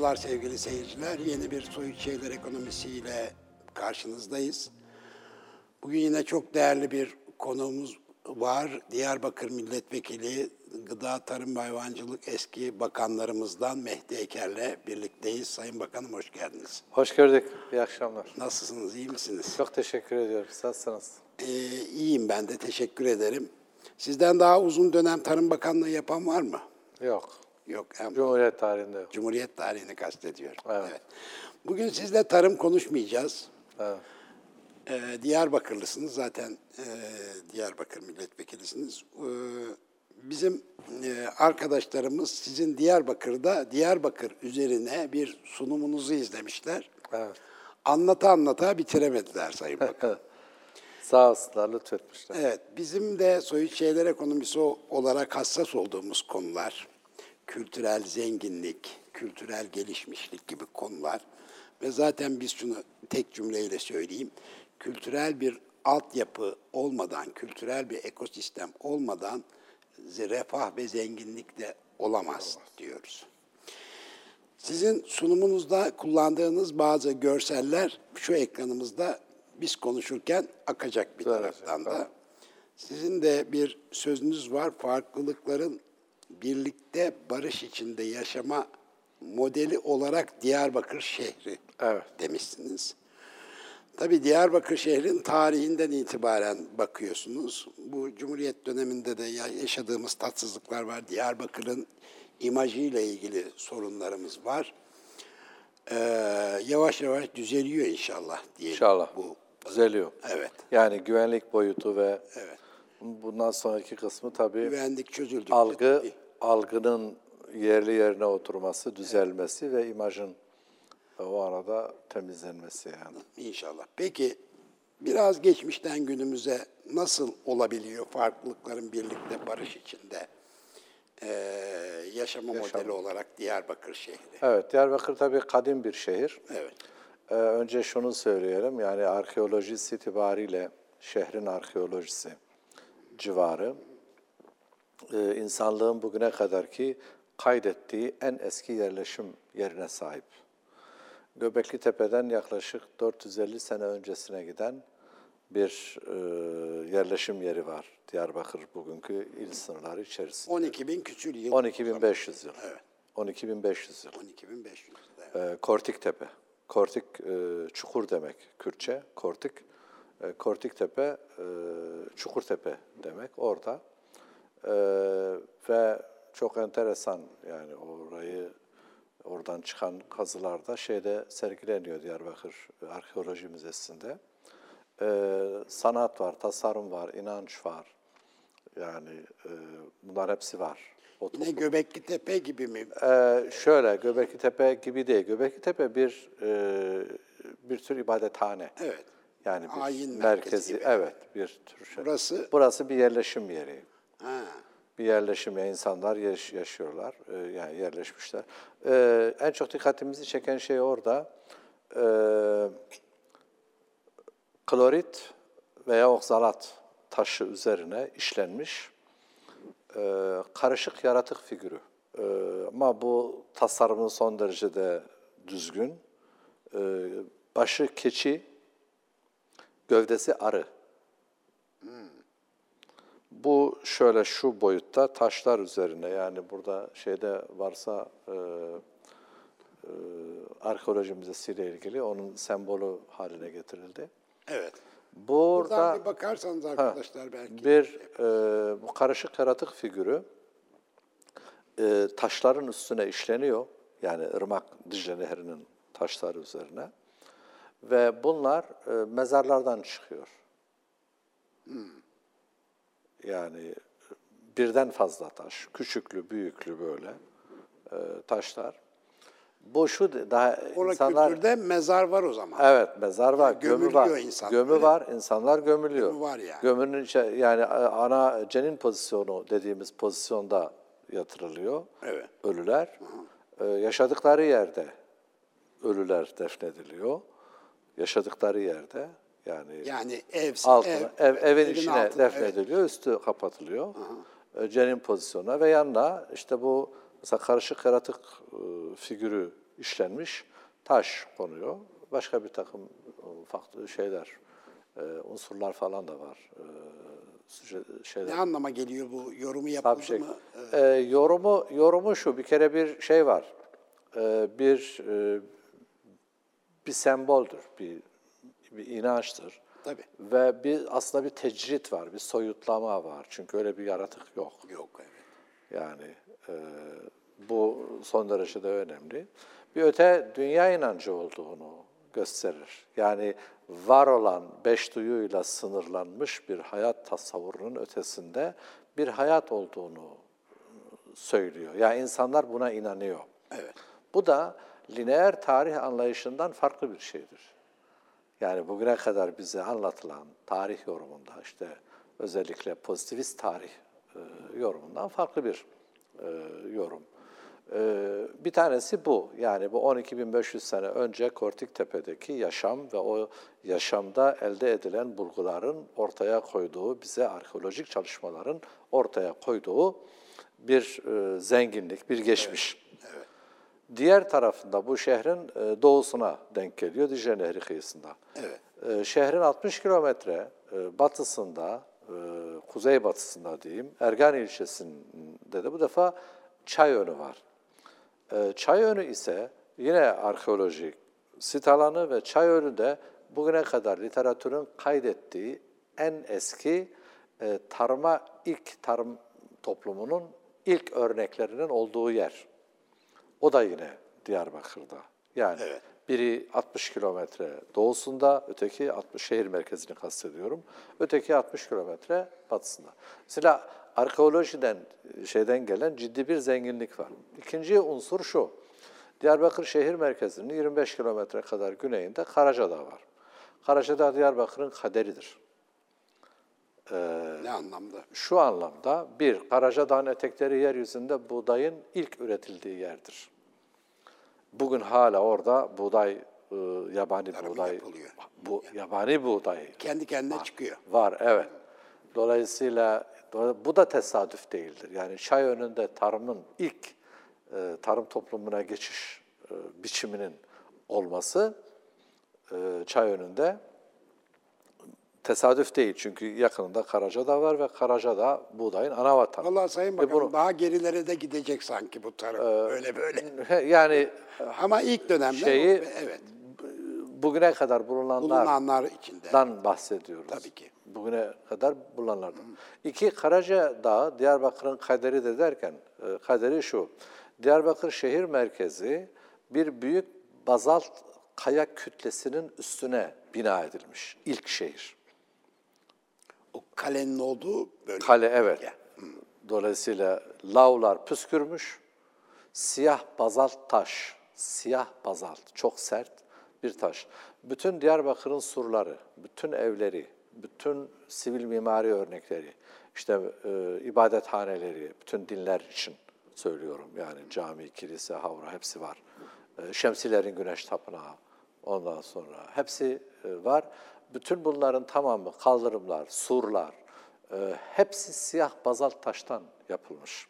Merhabalar sevgili seyirciler. Yeni bir Soyut Şeyler Ekonomisiyle karşınızdayız. Bugün yine çok değerli bir konuğumuz var. Diyarbakır Milletvekili Gıda, Tarım ve Hayvancılık eski bakanlarımızdan Mehdi Eker'le birlikteyiz. Sayın Bakanım hoş geldiniz. Hoş gördük. İyi akşamlar. Nasılsınız, iyi misiniz? Çok teşekkür ediyorum. Nasılsınız? Ee, iyiyim ben de, teşekkür ederim. Sizden daha uzun dönem Tarım Bakanlığı yapan var mı? Yok. Yok. hem- Cumhuriyet tarihinde yok. Cumhuriyet tarihini kastediyorum. Evet. Bugün sizle tarım konuşmayacağız. Evet. Ee, Diyarbakırlısınız zaten e, Diyarbakır milletvekilisiniz. Ee, bizim e, arkadaşlarımız sizin Diyarbakır'da Diyarbakır üzerine bir sunumunuzu izlemişler. Evet. Anlata anlata bitiremediler Sayın Bakan. Sağ olsunlar, lütfetmişler. evet, bizim de soyut şeyler ekonomisi olarak hassas olduğumuz konular, kültürel zenginlik, kültürel gelişmişlik gibi konular ve zaten biz şunu tek cümleyle söyleyeyim, kültürel bir altyapı olmadan, kültürel bir ekosistem olmadan refah ve zenginlik de olamaz diyoruz. Sizin sunumunuzda kullandığınız bazı görseller şu ekranımızda biz konuşurken akacak bir taraftan da. Sizin de bir sözünüz var, farklılıkların birlikte barış içinde yaşama modeli olarak Diyarbakır şehri Evet. demişsiniz. Tabii Diyarbakır şehrin tarihinden itibaren bakıyorsunuz. Bu Cumhuriyet döneminde de ya- yaşadığımız tatsızlıklar var. Diyarbakır'ın imajıyla ilgili sorunlarımız var. Ee, yavaş yavaş düzeliyor inşallah diyelim. İnşallah. Bu, Düzeliyor. evet. Yani güvenlik boyutu ve Evet. Bundan sonraki kısmı tabii Güvenlik çözüldükçe algı, algının yerli yerine oturması, düzelmesi ve imajın o arada temizlenmesi yani. İnşallah. Peki biraz geçmişten günümüze nasıl olabiliyor farklılıkların birlikte barış içinde ee, yaşama modeli olarak Diyarbakır şehri? Evet, Diyarbakır tabii kadim bir şehir. Evet. Ee, önce şunu söyleyelim, yani arkeolojisi itibariyle şehrin arkeolojisi civarı, e, insanlığın bugüne kadarki kaydettiği en eski yerleşim yerine sahip. Göbekli Tepe'den yaklaşık 450 sene öncesine giden bir e, yerleşim yeri var Diyarbakır bugünkü il sınırları içerisinde. 12 bin küçül yıl. 12.500 yıl. Evet. 12.500 yıl. 12.500. Evet. E, Kortik Tepe. Kortik e, çukur demek Kürtçe. Kortik. E, Kortik Tepe, e, Çukur Tepe demek orada. E, ve çok enteresan yani orayı oradan çıkan kazılarda şeyde sergileniyor Diyarbakır Arkeoloji Müzesi'nde. E, sanat var, tasarım var, inanç var. Yani e, bunlar hepsi var. O Yine Göbekli Tepe gibi mi? ee, şöyle, Göbekli Tepe gibi değil. Göbekli Tepe bir e, bir tür ibadethane. Evet. Yani bir Ayin merkezi gibi. evet, bir tür şey. Burası- Burası bir yerleşim yeri. Ha. Bir yerleşim yeri, insanlar yaş- yaşıyorlar, e, yani yerleşmişler. E, en çok dikkatimizi çeken şey orada, e, klorit veya oksalat taşı üzerine işlenmiş e, karışık yaratık figürü. E, ama bu tasarımı son derecede düzgün. E, başı keçi, gövdesi arı. Bu şöyle şu boyutta taşlar üzerine yani burada şeyde varsa e, e, arkeoloji müzesiyle ilgili onun sembolü haline getirildi. Evet. Burada Buradan bir bakarsanız arkadaşlar belki. bir e, bu karışık yaratık figürü e, taşların üstüne işleniyor. Yani ırmak Dicle Nehri'nin taşları üzerine. Ve bunlar e, mezarlardan çıkıyor. Yani birden fazla taş, küçüklü, büyüklü böyle e, taşlar. Bu şu daha Orada insanlar kültürde mezar var o zaman. Evet mezar var, gömü var. insanlar, Gömü öyle var, insanlar gömülüyor. Gömü var yani. Gömünün içe, yani ana cenin pozisyonu dediğimiz pozisyonda yatırılıyor. Evet. Ölüler. Ee, yaşadıkları yerde ölüler defnediliyor. Yaşadıkları yerde yani, Yani ev, altına, ev, ev, evin evin içine altına, evet. defnediliyor, üstü kapatılıyor. Ee, cenin pozisyonuna ve yanına işte bu mesela karışık yaratık e, figürü işlenmiş taş konuyor. Başka bir takım e, farklı şeyler, e, unsurlar falan da var. Şeyler. Ne anlama geliyor bu yorumu Tabii yapıldı şey. mı? Ee, yorumu yorumu şu bir kere bir şey var. Ee, bir e, bir semboldür, bir bir inançtır. Tabii. Ve bir aslında bir tecrit var, bir soyutlama var. Çünkü öyle bir yaratık yok. Yok evet. Yani e, bu son derecede önemli. Bir öte dünya inancı olduğunu gösterir. Yani var olan beş duyuyla sınırlanmış bir hayat tasavvurunun ötesinde bir hayat olduğunu söylüyor. Yani insanlar buna inanıyor. Evet. Bu da lineer tarih anlayışından farklı bir şeydir. Yani bugüne kadar bize anlatılan tarih yorumunda işte özellikle pozitivist tarih e, yorumundan farklı bir e, yorum. E, bir tanesi bu. Yani bu 12.500 sene önce Kortiktepe'deki yaşam ve o yaşamda elde edilen bulguların ortaya koyduğu, bize arkeolojik çalışmaların ortaya koyduğu bir e, zenginlik, bir geçmiş. Diğer tarafında bu şehrin e, doğusuna denk geliyor, Dicle Nehri kıyısında. Evet. E, Şehrin 60 kilometre e, batısında, kuzeybatısında diyeyim, Ergan ilçesinde de bu defa Çayönü var. Çayönü ise yine arkeolojik sit alanı ve Çayönü de bugüne kadar literatürün kaydettiği en eski tarıma ilk tarım toplumunun ilk örneklerinin olduğu yer. O da yine Diyarbakır'da. Yani Evet. biri 60 kilometre doğusunda, öteki 60 şehir merkezini kastediyorum. Öteki 60 kilometre batısında. Mesela arkeolojiden şeyden gelen ciddi bir zenginlik var. İkinci unsur şu. Diyarbakır şehir merkezinin 25 kilometre kadar güneyinde Karacadağ var. Karacadağ Diyarbakır'ın kaderidir. Ne anlamda? Şu anlamda bir, Karacadağ'ın etekleri yeryüzünde buğdayın ilk üretildiği yerdir. Bugün hala orada buğday, e, yabani Tarımı buğday, yapılıyor. bu yabani buğday Kendi kendine çıkıyor. var, evet. Dolayısıyla do- bu da tesadüf değildir. Yani çay önünde tarımın ilk e, tarım toplumuna geçiş e, biçiminin olması e, çay önünde tesadüf değil. Çünkü yakınında Karacadağ var ve Karacadağ buğdayın ana vatanı. Vallahi Sayın Ve Bakanım bunu- daha gerilere de gidecek sanki bu tarım. böyle böyle. yani Ama ilk dönemde şeyi- bu- evet. bugüne kadar bulunanlar Bulunanlar içinde. dan bahsediyoruz. Tabii ki. Bugüne kadar bulunanlardan. İki, Karaca Dağı, Diyarbakır'ın kaderi de derken, e, kaderi şu. Diyarbakır şehir merkezi bir büyük bazalt kaya kütlesinin üstüne bina edilmiş. ilk şehir. O kalenin olduğu bölge. Kale evet. Dolayısıyla lavlar püskürmüş, siyah bazalt taş, siyah bazalt, çok sert bir taş. Bütün Diyarbakır'ın surları, bütün evleri, bütün sivil mimari örnekleri, işte e, ibadethaneleri, bütün dinler için söylüyorum. Yani cami, kilise, havra hepsi var. E, Şemsilerin güneş tapınağı, ondan sonra hepsi e, var. Bütün bunların tamamı kaldırımlar, surlar, e, hepsi siyah bazalt taştan yapılmış.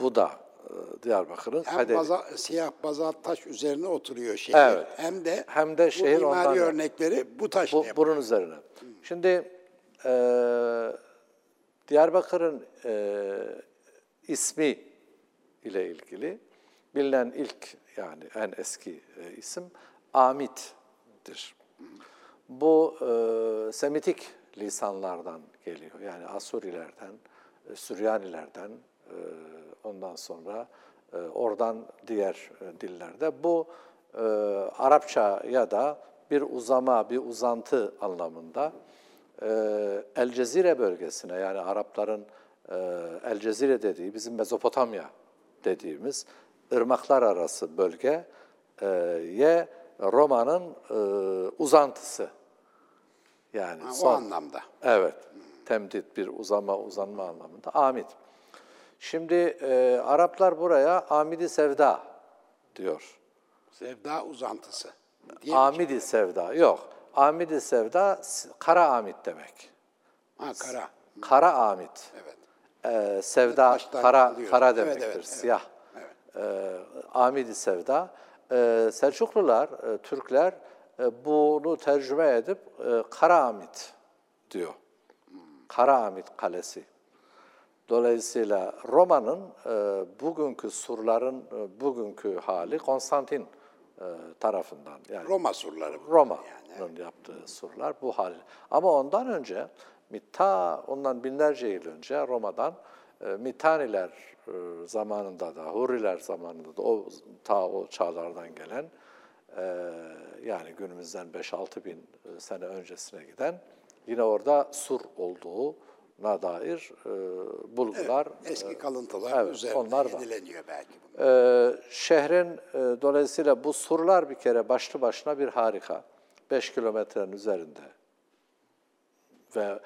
Bu da e, Diyarbakır'ın Hem kaderi. baza, siyah bazalt taş üzerine oturuyor şehir. Evet. Hem de Hem de şehir bu mimari ondan- örnekleri bu taşla Bu, yapılıyor. bunun üzerine. Şimdi e, Diyarbakır'ın e, ismi ile ilgili bilinen ilk yani en eski e, isim Amit'tir. Bu e, Semitik lisanlardan geliyor. Yani Asurilerden, e, Süryanilerden, e, ondan sonra e, oradan diğer e, dillerde. Bu e, Arapçaya da bir uzama, bir uzantı anlamında e, El Cezire bölgesine yani Arapların e, El Cezire dediği bizim Mezopotamya dediğimiz ırmaklar arası bölge e, ye Roma'nın e, uzantısı. Yani Ha, o anlamda. Evet. Temdit bir uzama, uzanma anlamında. Amid. Şimdi e, Araplar buraya Amidi Sevda diyor. Sevda uzantısı. Amidi Sevda. Yok. Amidi Sevda kara Amid demek. Ha kara. Kara Amid. Evet. Ee, sevda Taştan kara yapılıyor. kara Evet, demektir. evet, evet. Siyah. e, Amid-i Sevda. E, Selçuklular, e, Türkler bunu tercüme edip e, Kara Amid diyor. Kara Amid Kalesi. Dolayısıyla Roma'nın e, bugünkü surların e, bugünkü hali Konstantin e, tarafından yani Roma surları. Roma'nın yaptığı surlar bu hal. Ama ondan önce ta ondan binlerce yıl önce Roma'dan e, Mitaniler e, zamanında da Hurriler zamanında da o ta o çağlardan gelen e, yani günümüzden 5-6 bin e, sene öncesine giden yine orada sur olduğuna dair e, bulgular Eski kalıntılar evet, üzerinde onlar var. yenileniyor belki. bunlar. ee, şehrin e, dolayısıyla bu surlar bir kere başlı başına bir harika. 5 kilometrenin üzerinde ve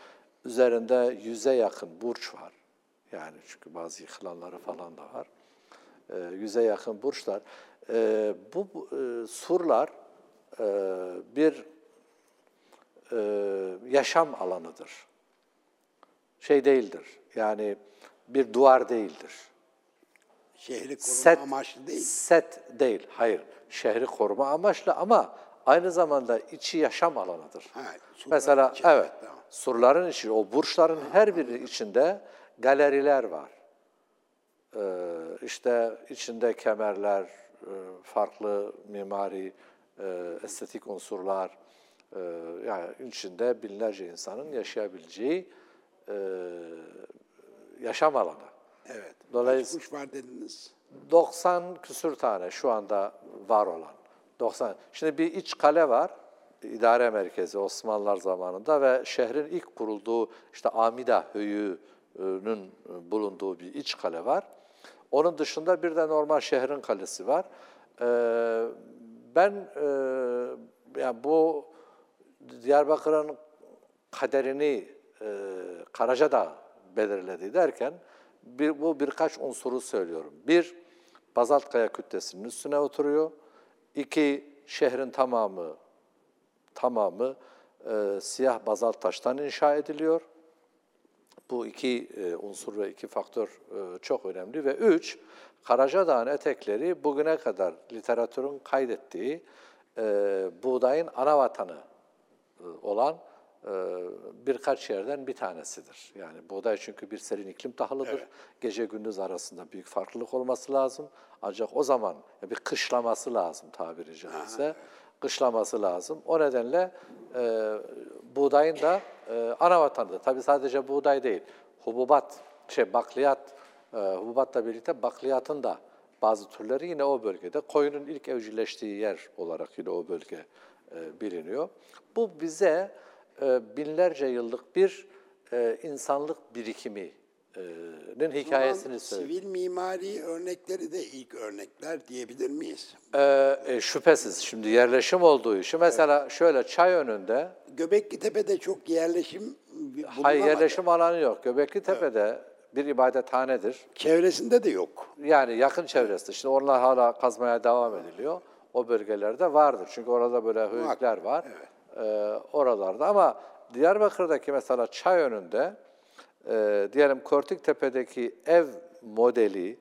üzerinde yüze yakın burç var. Yani çünkü bazı yıkılanları falan da var. Ee, yüze yakın burçlar. Ee, bu e, surlar e, bir e, yaşam alanıdır. Şey değildir. Yani bir duvar değildir Şehri koruma set, amaçlı değil. Set değil, hayır. Şehri koruma amaçlı ama aynı zamanda içi yaşam alanıdır. Ha, Mesela içinde, evet, tamam. surların içi, o burçların her biri içinde galeriler var. Ee, işte içinde kemerler, e, farklı mimari, e, estetik unsurlar, e, yani içinde binlerce insanın yaşayabileceği e, yaşam alanı. Evet. Dolayısıyla- kuş var dediniz? 90 küsür tane şu anda var olan. 90. Şimdi bir iç kale var, idare merkezi Osmanlılar zamanında ve şehrin ilk kurulduğu işte Amida Höyü'nün bulunduğu bir iç kale var. Onun dışında bir de normal şehrin kalesi var. Ee, ben e, yani bu Diyarbakır'ın kaderini e, Karacadağ belirledi derken bir, bu birkaç unsuru söylüyorum. Bir, bazalt kaya kütlesinin üstüne oturuyor. İki, şehrin tamamı tamamı e, siyah bazalt taştan inşa ediliyor. Bu iki e, unsur ve iki faktör e, çok önemli. Ve üç, Karacadağ'ın etekleri bugüne kadar literatürün kaydettiği e, buğdayın ana vatanı olan birkaç yerden bir tanesidir. Yani buğday çünkü bir serin iklim tahılıdır. Gece gündüz arasında büyük farklılık olması lazım. Ancak o zaman bir kışlaması lazım tabiri caizse. Kışlaması lazım. O nedenle e, buğdayın da e, ana vatanıdır. Tabii sadece buğday değil. Hububat, şey bakliyat, e, hububatla birlikte bakliyatın da bazı türleri yine o bölgede. Koyunun ilk evcilleştiği yer olarak yine o bölge e, biliniyor. Bu bize e, binlerce yıllık bir e, insanlık birikiminin hikayesini söylüyor. Sivil mimari örnekleri de ilk örnekler diyebilir miyiz? E, e, şüphesiz şimdi yerleşim olduğu için mesela şöyle çay önünde Göbekli Tepe'de çok yerleşim bulunamadı. hayır yerleşim alanı yok. Göbekli Tepe'de bir ibadethanedir. Çevresinde de yok. Yani yakın çevresinde. Şimdi onlar hala kazmaya devam ediliyor. O bölgelerde vardır. Çünkü orada böyle höyükler var. Ee, oralarda ama Diyarbakır'daki mesela çay önünde e, diyelim Kortiktepe'deki ev modeli,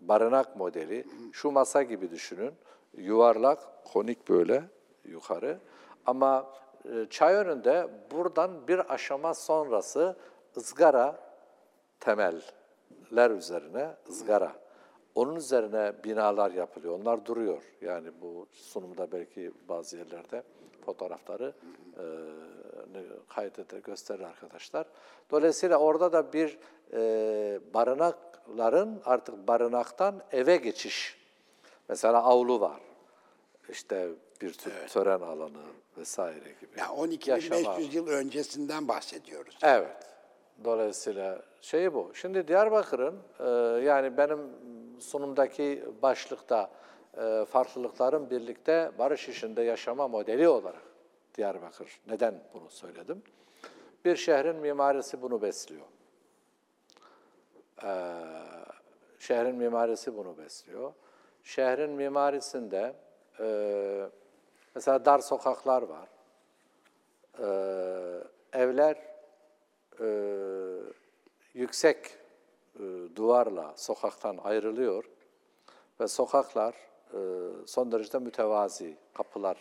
barınak modeli şu masa gibi düşünün. Yuvarlak, konik böyle yukarı. Ama e, çay önünde buradan bir aşama sonrası ızgara temeller üzerine ızgara. Onun üzerine binalar yapılıyor. Onlar duruyor. Yani bu sunumda belki bazı yerlerde fotoğrafları e, kaydede gösterir arkadaşlar. Dolayısıyla orada da bir e, barınakların artık barınaktan eve geçiş. Mesela avlu var. İşte bir tür tören alanı vesaire gibi. Yaşam 12.500 alanı. yıl öncesinden bahsediyoruz. Evet. Dolayısıyla şey bu. Şimdi Diyarbakır'ın e, yani benim sunumdaki başlıkta e, farklılıkların birlikte barış içinde yaşama modeli olarak Diyarbakır. Neden bunu söyledim? Bir şehrin mimarisi bunu besliyor. E, şehrin mimarisi bunu besliyor. Şehrin mimarisinde e, mesela dar sokaklar var. E, evler e, yüksek e, duvarla sokaktan ayrılıyor. ve sokaklar e, son derece mütevazi kapılarla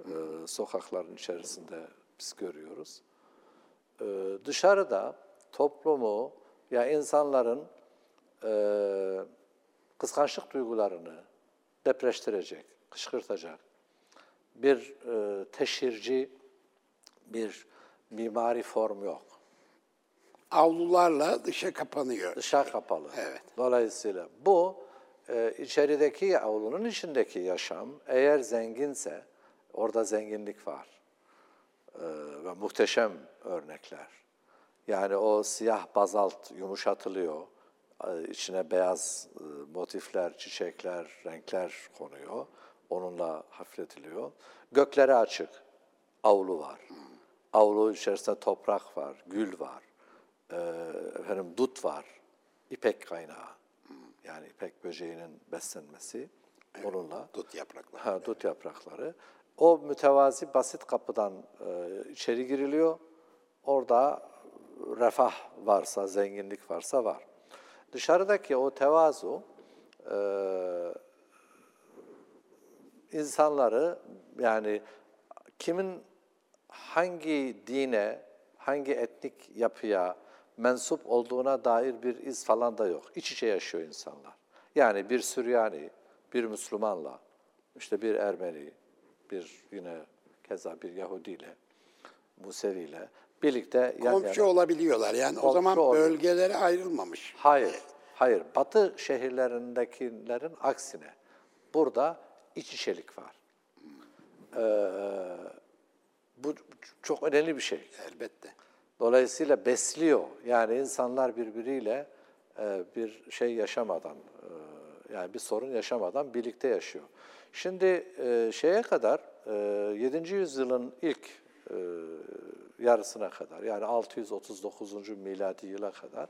e, sokakların içerisinde biz görüyoruz. E, dışarıda toplumu ya insanların e, kıskançlık duygularını depreştirecek, kışkırtacak bir e, teşhirci bir mimari form yok. Avlularla dışa kapanıyor. Dışa kapalı. Evet. Dolayısıyla bu e, içerideki avlunun içindeki yaşam eğer zenginse orada zenginlik var. E, ve muhteşem örnekler. Yani o siyah bazalt yumuşatılıyor. E, içine beyaz e, motifler, çiçekler, renkler konuyor. Onunla hafifletiliyor. Gökleri açık. Avlu var. Avlu içerisinde toprak var, gül var. E, efendim dut var. İpek kaynağı. Yani ipek böceğinin beslenmesi. Onunla Dut yaprakları. Ha, dut yaprakları. O mütevazi basit kapıdan e, içeri giriliyor. Orada refah varsa, zenginlik varsa var. Dışarıdaki o tevazu e, insanları yani kimin hangi dine, hangi etnik yapıya mensup olduğuna dair bir iz falan da yok. İç içe yaşıyor insanlar. Yani bir Süryani, bir Müslümanla, işte bir Ermeni, bir yine keza bir Yahudiyle, Museviyle birlikte yan Komşu yana. olabiliyorlar. Yani o Komşu zaman oluyor. bölgelere ayrılmamış. Hayır, hayır. Batı şehirlerindekilerin aksine burada iç içelik var. Ee, bu çok önemli bir şey. Elbette. Dolayısıyla besliyor. Yani insanlar birbiriyle e, bir şey yaşamadan, e, yani bir sorun yaşamadan birlikte yaşıyor. Şimdi e, şeye kadar, e, 7. yüzyılın ilk e, yarısına kadar, yani 639. miladi yıla kadar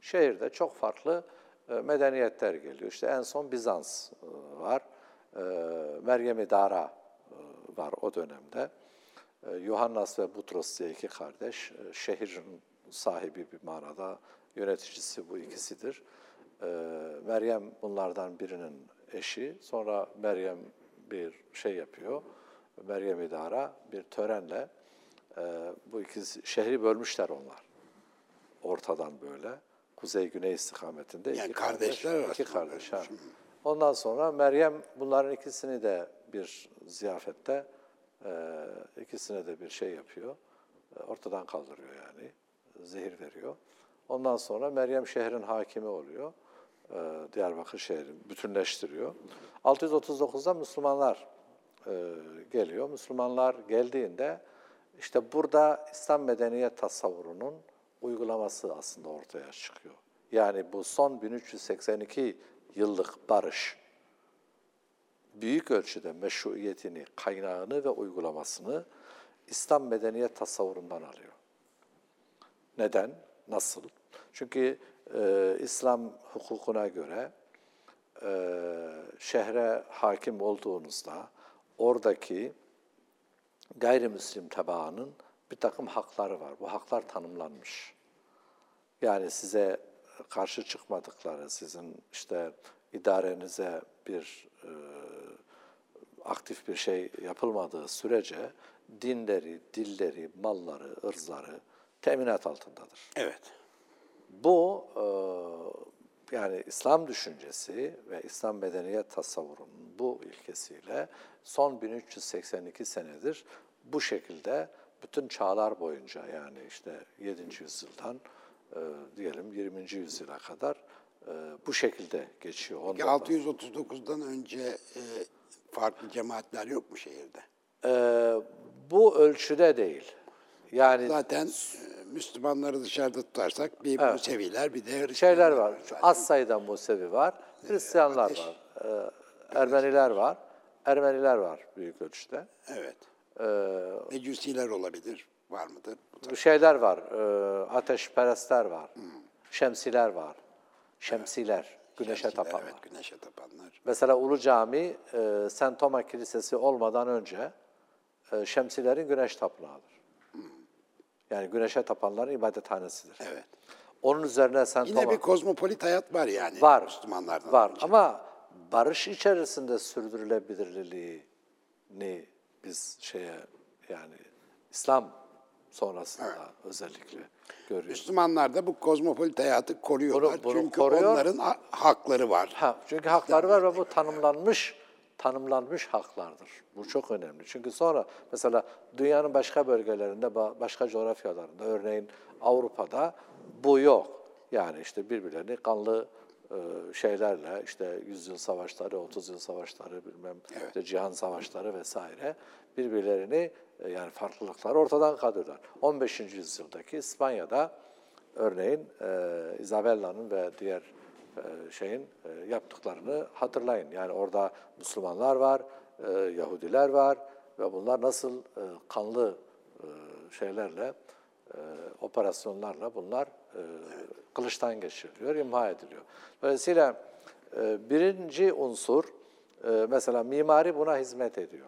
şehirde çok farklı e, medeniyetler geliyor. İşte en son Bizans e, var, e, Meryem-i Dara e, var o dönemde. E, Yohannas ve Butros diye iki kardeş, e, şehrin sahibi bir manada, yöneticisi bu ikisidir. E, Meryem bunlardan birinin eşi, sonra Meryem bir şey yapıyor, Meryem İdara bir törenle e, bu ikisi şehri bölmüşler onlar. Ortadan böyle, kuzey-güney istikametinde. Yani iki kardeşler kardeş, iki kardeş. Ha. Ondan sonra Meryem bunların ikisini de bir ziyafette e, ikisine de bir şey yapıyor. E, ortadan kaldırıyor yani. Zehir veriyor. Ondan sonra Meryem şehrin hakimi oluyor. E, Diyarbakır şehri bütünleştiriyor. 639'da Müslümanlar e, geliyor. Müslümanlar geldiğinde işte burada İslam medeniyet tasavvurunun uygulaması aslında ortaya çıkıyor. Yani bu son 1382 yıllık barış büyük ölçüde meşruiyetini, kaynağını ve uygulamasını İslam medeniyet tasavvurundan alıyor. Neden? Nasıl? Çünkü e, İslam hukukuna göre e, şehre hakim olduğunuzda oradaki gayrimüslim tebaanın bir takım hakları var. Bu haklar tanımlanmış. Yani size karşı çıkmadıkları, sizin işte idarenize bir e, aktif bir şey yapılmadığı sürece dinleri, dilleri, malları, ırzları teminat altındadır. Evet. Bu e, yani İslam düşüncesi ve İslam medeniyet tasavvurunun bu ilkesiyle son 1382 senedir bu şekilde bütün çağlar boyunca yani işte 7. yüzyıldan e, diyelim 20. yüzyıla kadar e, bu şekilde geçiyor. Peki Ondan 639'dan önce e, farklı cemaatler yok mu şehirde? E, bu ölçüde değil. Yani Zaten Müslümanları dışarıda tutarsak bir Museviler bir de şeyler var. zaten. Az sayıda Musevi var, Hristiyanlar ateş. var, e, Ermeniler var. Ermeniler var büyük ölçüde. Evet. E, Mecusiler olabilir. Var mıdır? Bu şeyler var, e, ateşperestler var, şemsiler var. Şemsiler, güneşe tapanlar. Evet, güneşe tapanlar. Mesela Ulu Cami, e, St. Toma Kilisesi olmadan önce e, Şemsilerin güneş tapınağıdır. Yani güneşe tapanların ibadethanesidir. Evet. Onun üzerine sen Yine tamam. bir kozmopolit hayat var yani Var. Müslümanlardan Var önce. ama barış içerisinde sürdürülebilirliğini biz şeye yani İslam sonrasında özellikle görüyoruz. Müslümanlar da bu kozmopolit hayatı koruyorlar. Bunu- bunu Çünkü koruyor. onların ha- hakları var. Ha, çünkü hakları var ve bu tanımlanmış tanımlanmış haklardır. Bu çok önemli. Çünkü sonra mesela dünyanın başka bölgelerinde, ba- başka coğrafyalarında, örneğin Avrupa'da bu yok. Yani işte birbirlerini kanlı e, şeylerle, işte yüzyıl savaşları, 30 yıl savaşları, bilmem işte cihan savaşları vesaire birbirlerini e, yani farklılıkları ortadan kaldırıyorlar. 15. yüzyıldaki İspanya'da örneğin e, Isabella'nın ve diğer şeyin e, yaptıklarını hatırlayın. Yani orada Müslümanlar var, e, Yahudiler var ve bunlar nasıl e, kanlı e, şeylerle, e, operasyonlarla bunlar e, kılıçtan geçiriliyor, imha ediliyor. Dolayısıyla e, birinci unsur, e, mesela mimari buna hizmet ediyor.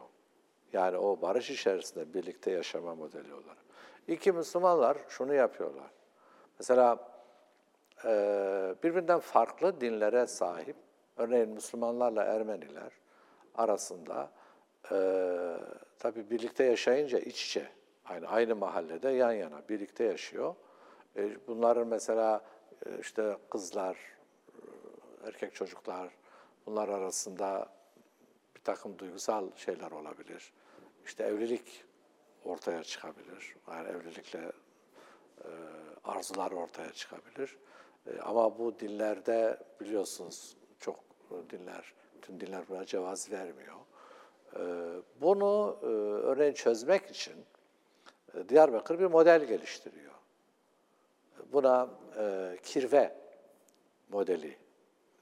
Yani o barış içerisinde birlikte yaşama modeli olarak. İki Müslümanlar şunu yapıyorlar. Mesela e, birbirinden farklı dinlere sahip, örneğin Müslümanlarla Ermeniler arasında e, tabii birlikte yaşayınca iç içe, aynı aynı mahallede yan yana birlikte yaşıyor. E, bunların mesela e, işte kızlar, erkek çocuklar, bunlar arasında bir takım duygusal şeyler olabilir. İşte evlilik ortaya çıkabilir. Yani evlilikle arzular ortaya çıkabilir. E, ama bu dinlerde biliyorsunuz çok dinler, tüm dinler buna cevaz vermiyor. E, bunu e, örneğin çözmek için Diyarbakır bir model geliştiriyor. Buna kirve modeli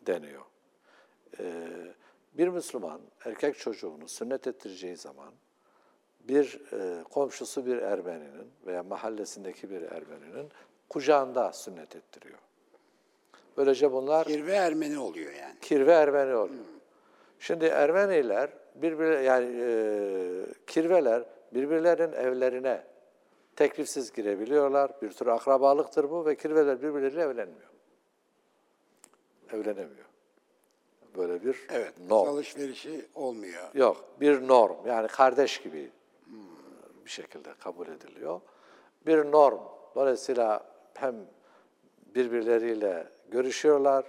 deniyor. Bir Müslüman erkek çocuğunu sünnet ettireceği zaman bir komşusu bir Ermeninin veya mahallesindeki bir Ermeninin kucağında sünnet ettiriyor. Böylece bunlar Kirve Ermeni oluyor yani. kirve Ermeni oluyor. Şimdi Ermeniler birbir yani e, kirveler birbirlerinin evlerine teklifsiz girebiliyorlar. Bir tür akrabalıktır bu ve kirveler birbirleriyle evlenmiyor. Evlenemiyor. Böyle bir Evet. norm. Alışverişi olmuyor. Yok, bir norm. Yani kardeş gibi bir şekilde kabul ediliyor. Bir norm. Dolayısıyla hem birbirleriyle görüşüyorlar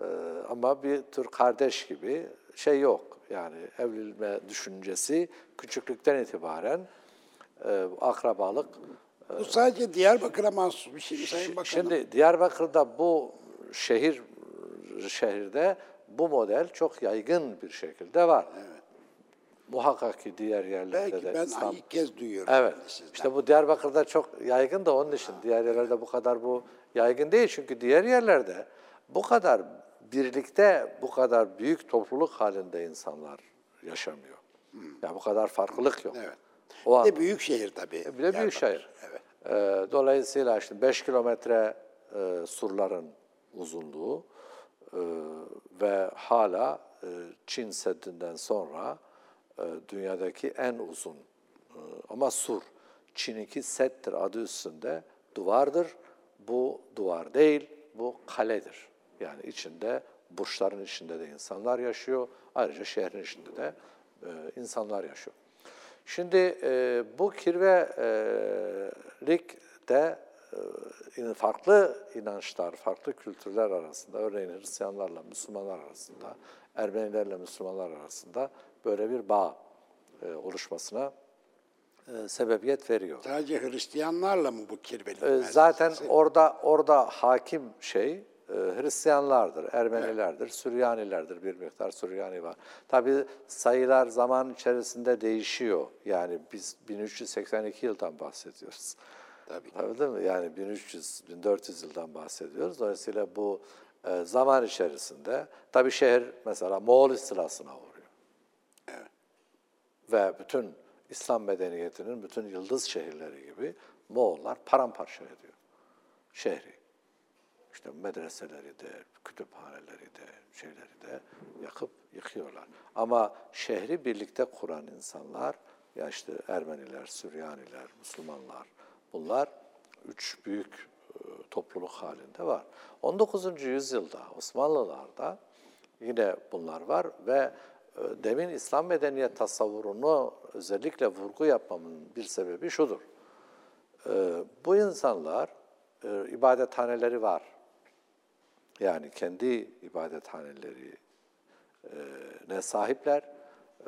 e, ama bir tür kardeş gibi şey yok. Yani evlenme düşüncesi küçüklükten itibaren e, akrabalık. Bu sadece Diyarbakır'a mahsus bir şey mi Sayın Bakanım? Şimdi Diyarbakır'da bu şehir şehirde bu model çok yaygın bir şekilde var. Muhakkak ki diğer yerlerde Belki de ben İslam ilk kez duyuyorum. Evet. sizden. İşte bu Diyarbakır'da çok yaygın da onun için. Diğer yerlerde bu kadar bu yaygın değil. Çünkü diğer yerlerde bu kadar birlikte, bu kadar büyük topluluk halinde insanlar yaşamıyor. Ya bu kadar farklılık yok. Hmm. Evet. O Bir de büyük şehir tabii. bir de büyük şehir. Evet. Ee, dolayısıyla işte 5 kilometre e, surların uzunluğu e, ve hala e, Çin Seddi'nden sonra e, dünyadaki en uzun e, ama sur. Çin'inki settir adı üstünde duvardır. Bu duvar değil, bu kaledir. Yani içinde, burçların içinde de insanlar yaşıyor. Ayrıca şehrin içinde de e, insanlar yaşıyor. Şimdi e, bu kirvelik de e, farklı inançlar, farklı kültürler arasında, örneğin Hristiyanlarla Müslümanlar arasında, Ermenilerle Müslümanlar arasında böyle bir bağ e, oluşmasına e, sebebiyet veriyor. Sadece Hristiyanlarla mı bu kirvelik? E, meselesi? Zaten orada orada hakim şey e, Hristiyanlardır, Ermenilerdir, Süryanilerdir bir miktar Süryani var. Tabii sayılar zaman içerisinde değişiyor. Yani biz 1382 yıldan bahsediyoruz. Tabii. Tabii değil mi? Yani 1300, 1400 yıldan bahsediyoruz. Dolayısıyla bu e, zaman içerisinde tabii şehir mesela Moğol istilasına uğruyor. Ve bütün İslam medeniyetinin bütün yıldız şehirleri gibi Moğollar paramparça ediyor şehri. İşte medreseleri de, kütüphaneleri de, şeyleri de yakıp yıkıyorlar. Ama şehri birlikte kuran insanlar, ya işte Ermeniler, Süryaniler, Müslümanlar, bunlar üç büyük topluluk halinde var. 19. yüzyılda Osmanlılarda yine bunlar var ve e, demin İslam medeniyet tasavvurunu özellikle vurgu yapmamın bir sebebi şudur. E, bu insanlar e, ibadethaneleri var. Yani kendi ibadethaneleri ne sahipler,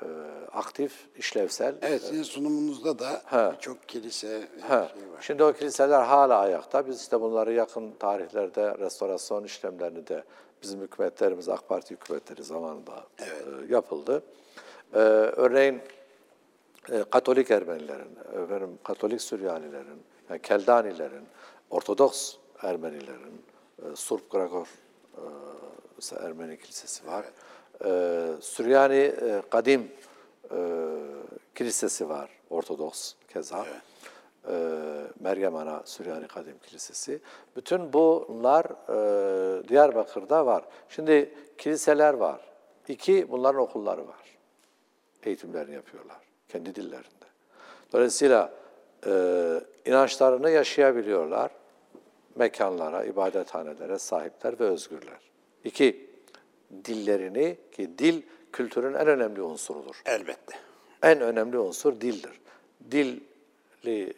e, aktif, işlevsel. Evet, sizin sunumunuzda da birçok kilise Ha, şey var. Şimdi o kiliseler hala ayakta. Biz işte bunları yakın tarihlerde restorasyon işlemlerini de bizim hükümetlerimiz, AK Parti hükümetleri zamanında e, yapıldı. E, örneğin e, Katolik Ermenilerin, efendim, Katolik Süryanilerin, yani Keldanilerin, Ortodoks Ermenilerin, Surp Gregor Ermeni Kilisesi var. E, Süryani Kadim Kilisesi var, Ortodoks keza. E, Meryem Ana Süryani Kadim Kilisesi. Bütün bunlar e, Diyarbakır'da var. Şimdi kiliseler var. İki, bunların okulları var eğitimlerini yapıyorlar kendi dillerinde. Dolayısıyla e, inançlarını yaşayabiliyorlar. Mekanlara, ibadethanelere sahipler ve özgürler. İki, dillerini ki dil kültürün en önemli unsurudur. Elbette. En önemli unsur dildir. Dilli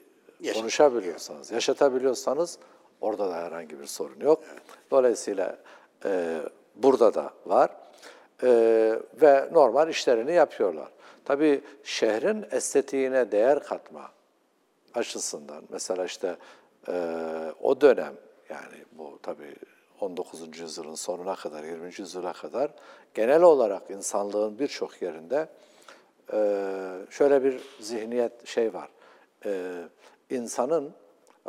konuşabiliyorsanız, yaşatabiliyorsanız orada da herhangi bir sorun yok. Dolayısıyla e, burada da var E, ve normal işlerini yapıyorlar. Tabii şehrin estetiğine değer katma açısından mesela işte e, o dönem yani bu tabii 19. yüzyılın sonuna kadar, 20. yüzyıla kadar genel olarak insanlığın birçok yerinde e, şöyle bir zihniyet şey var. İnsanın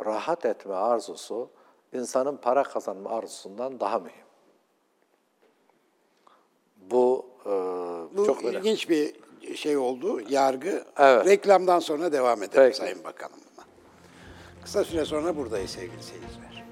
rahat etme arzusu, insanın para kazanma arzusundan daha mühim. Bu, e, Bu çok önemli. ilginç bir şey oldu, yargı. Evet. Reklamdan sonra devam edelim Peki. Sayın Bakanım. Kısa süre sonra buradayız sevgili seyirciler.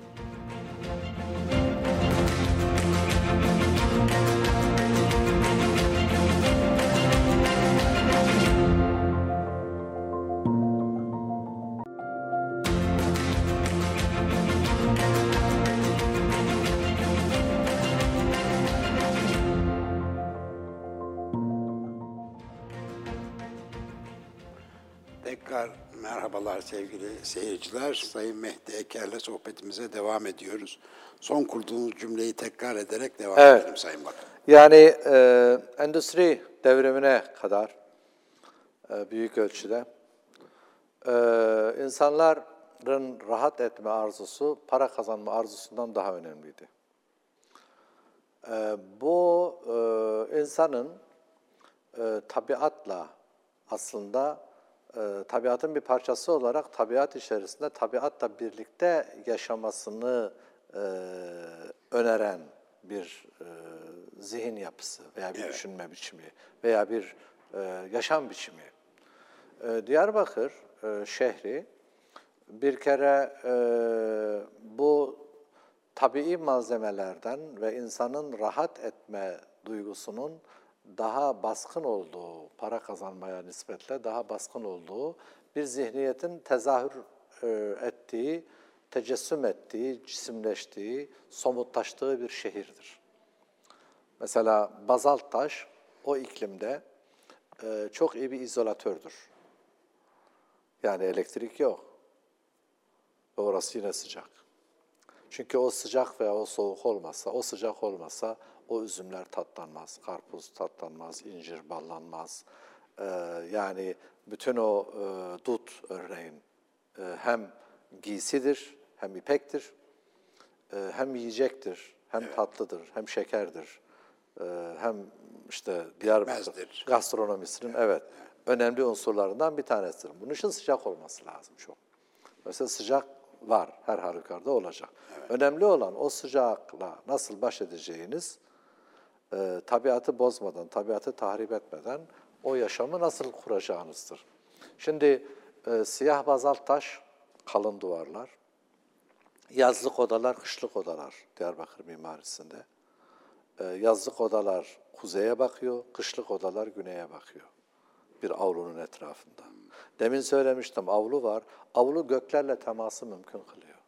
Seyirciler. Sayın Mehdi Eker'le sohbetimize devam ediyoruz. Son kurduğunuz cümleyi tekrar ederek devam Evet. edelim Sayın Bakan. Yani e, endüstri devrimine kadar e, büyük ölçüde e, insanların rahat etme arzusu para kazanma arzusundan daha önemliydi. E, bu e, insanın e, tabiatla aslında e, tabiatın bir parçası olarak tabiat içerisinde tabiatla birlikte yaşamasını e, öneren bir e, zihin yapısı veya bir düşünme biçimi veya bir e, yaşam biçimi. E, Diyarbakır e, şehri bir kere e, bu tabii malzemelerden ve insanın rahat etme duygusunun daha baskın olduğu, para kazanmaya nispetle daha baskın olduğu bir zihniyetin tezahür e, ettiği, tecessüm ettiği, cisimleştiği, somutlaştığı bir şehirdir. Mesela bazalt taş o iklimde e, çok iyi bir izolatördür. Yani elektrik yok. Orası yine sıcak. Çünkü o sıcak veya o soğuk olmasa, o sıcak olmasa o üzümler tatlanmaz, karpuz tatlanmaz, incir ballanmaz. Ee, yani bütün o e, dut örneğin e, hem giysidir, hem ipektir, e, hem yiyecektir, hem tatlıdır, hem şekerdir, e, hem işte Diyarbakır gastronomisinin evet, önemli unsurlarından bir tanesidir. Bunun için sıcak olması lazım çok. Mesela sıcak var, her halükarda olacak. Önemli olan o sıcakla nasıl baş edeceğiniz, e, tabiatı bozmadan, tabiatı tahrip etmeden o yaşamı nasıl kuracağınızdır. Şimdi e, siyah bazalt taş, kalın duvarlar, yazlık odalar, kışlık odalar Diyarbakır mimarisinde. E, yazlık odalar kuzeye bakıyor, kışlık odalar güneye bakıyor. Bir avlunun etrafında. Demin söylemiştim avlu var. Avlu göklerle teması mümkün kılıyor.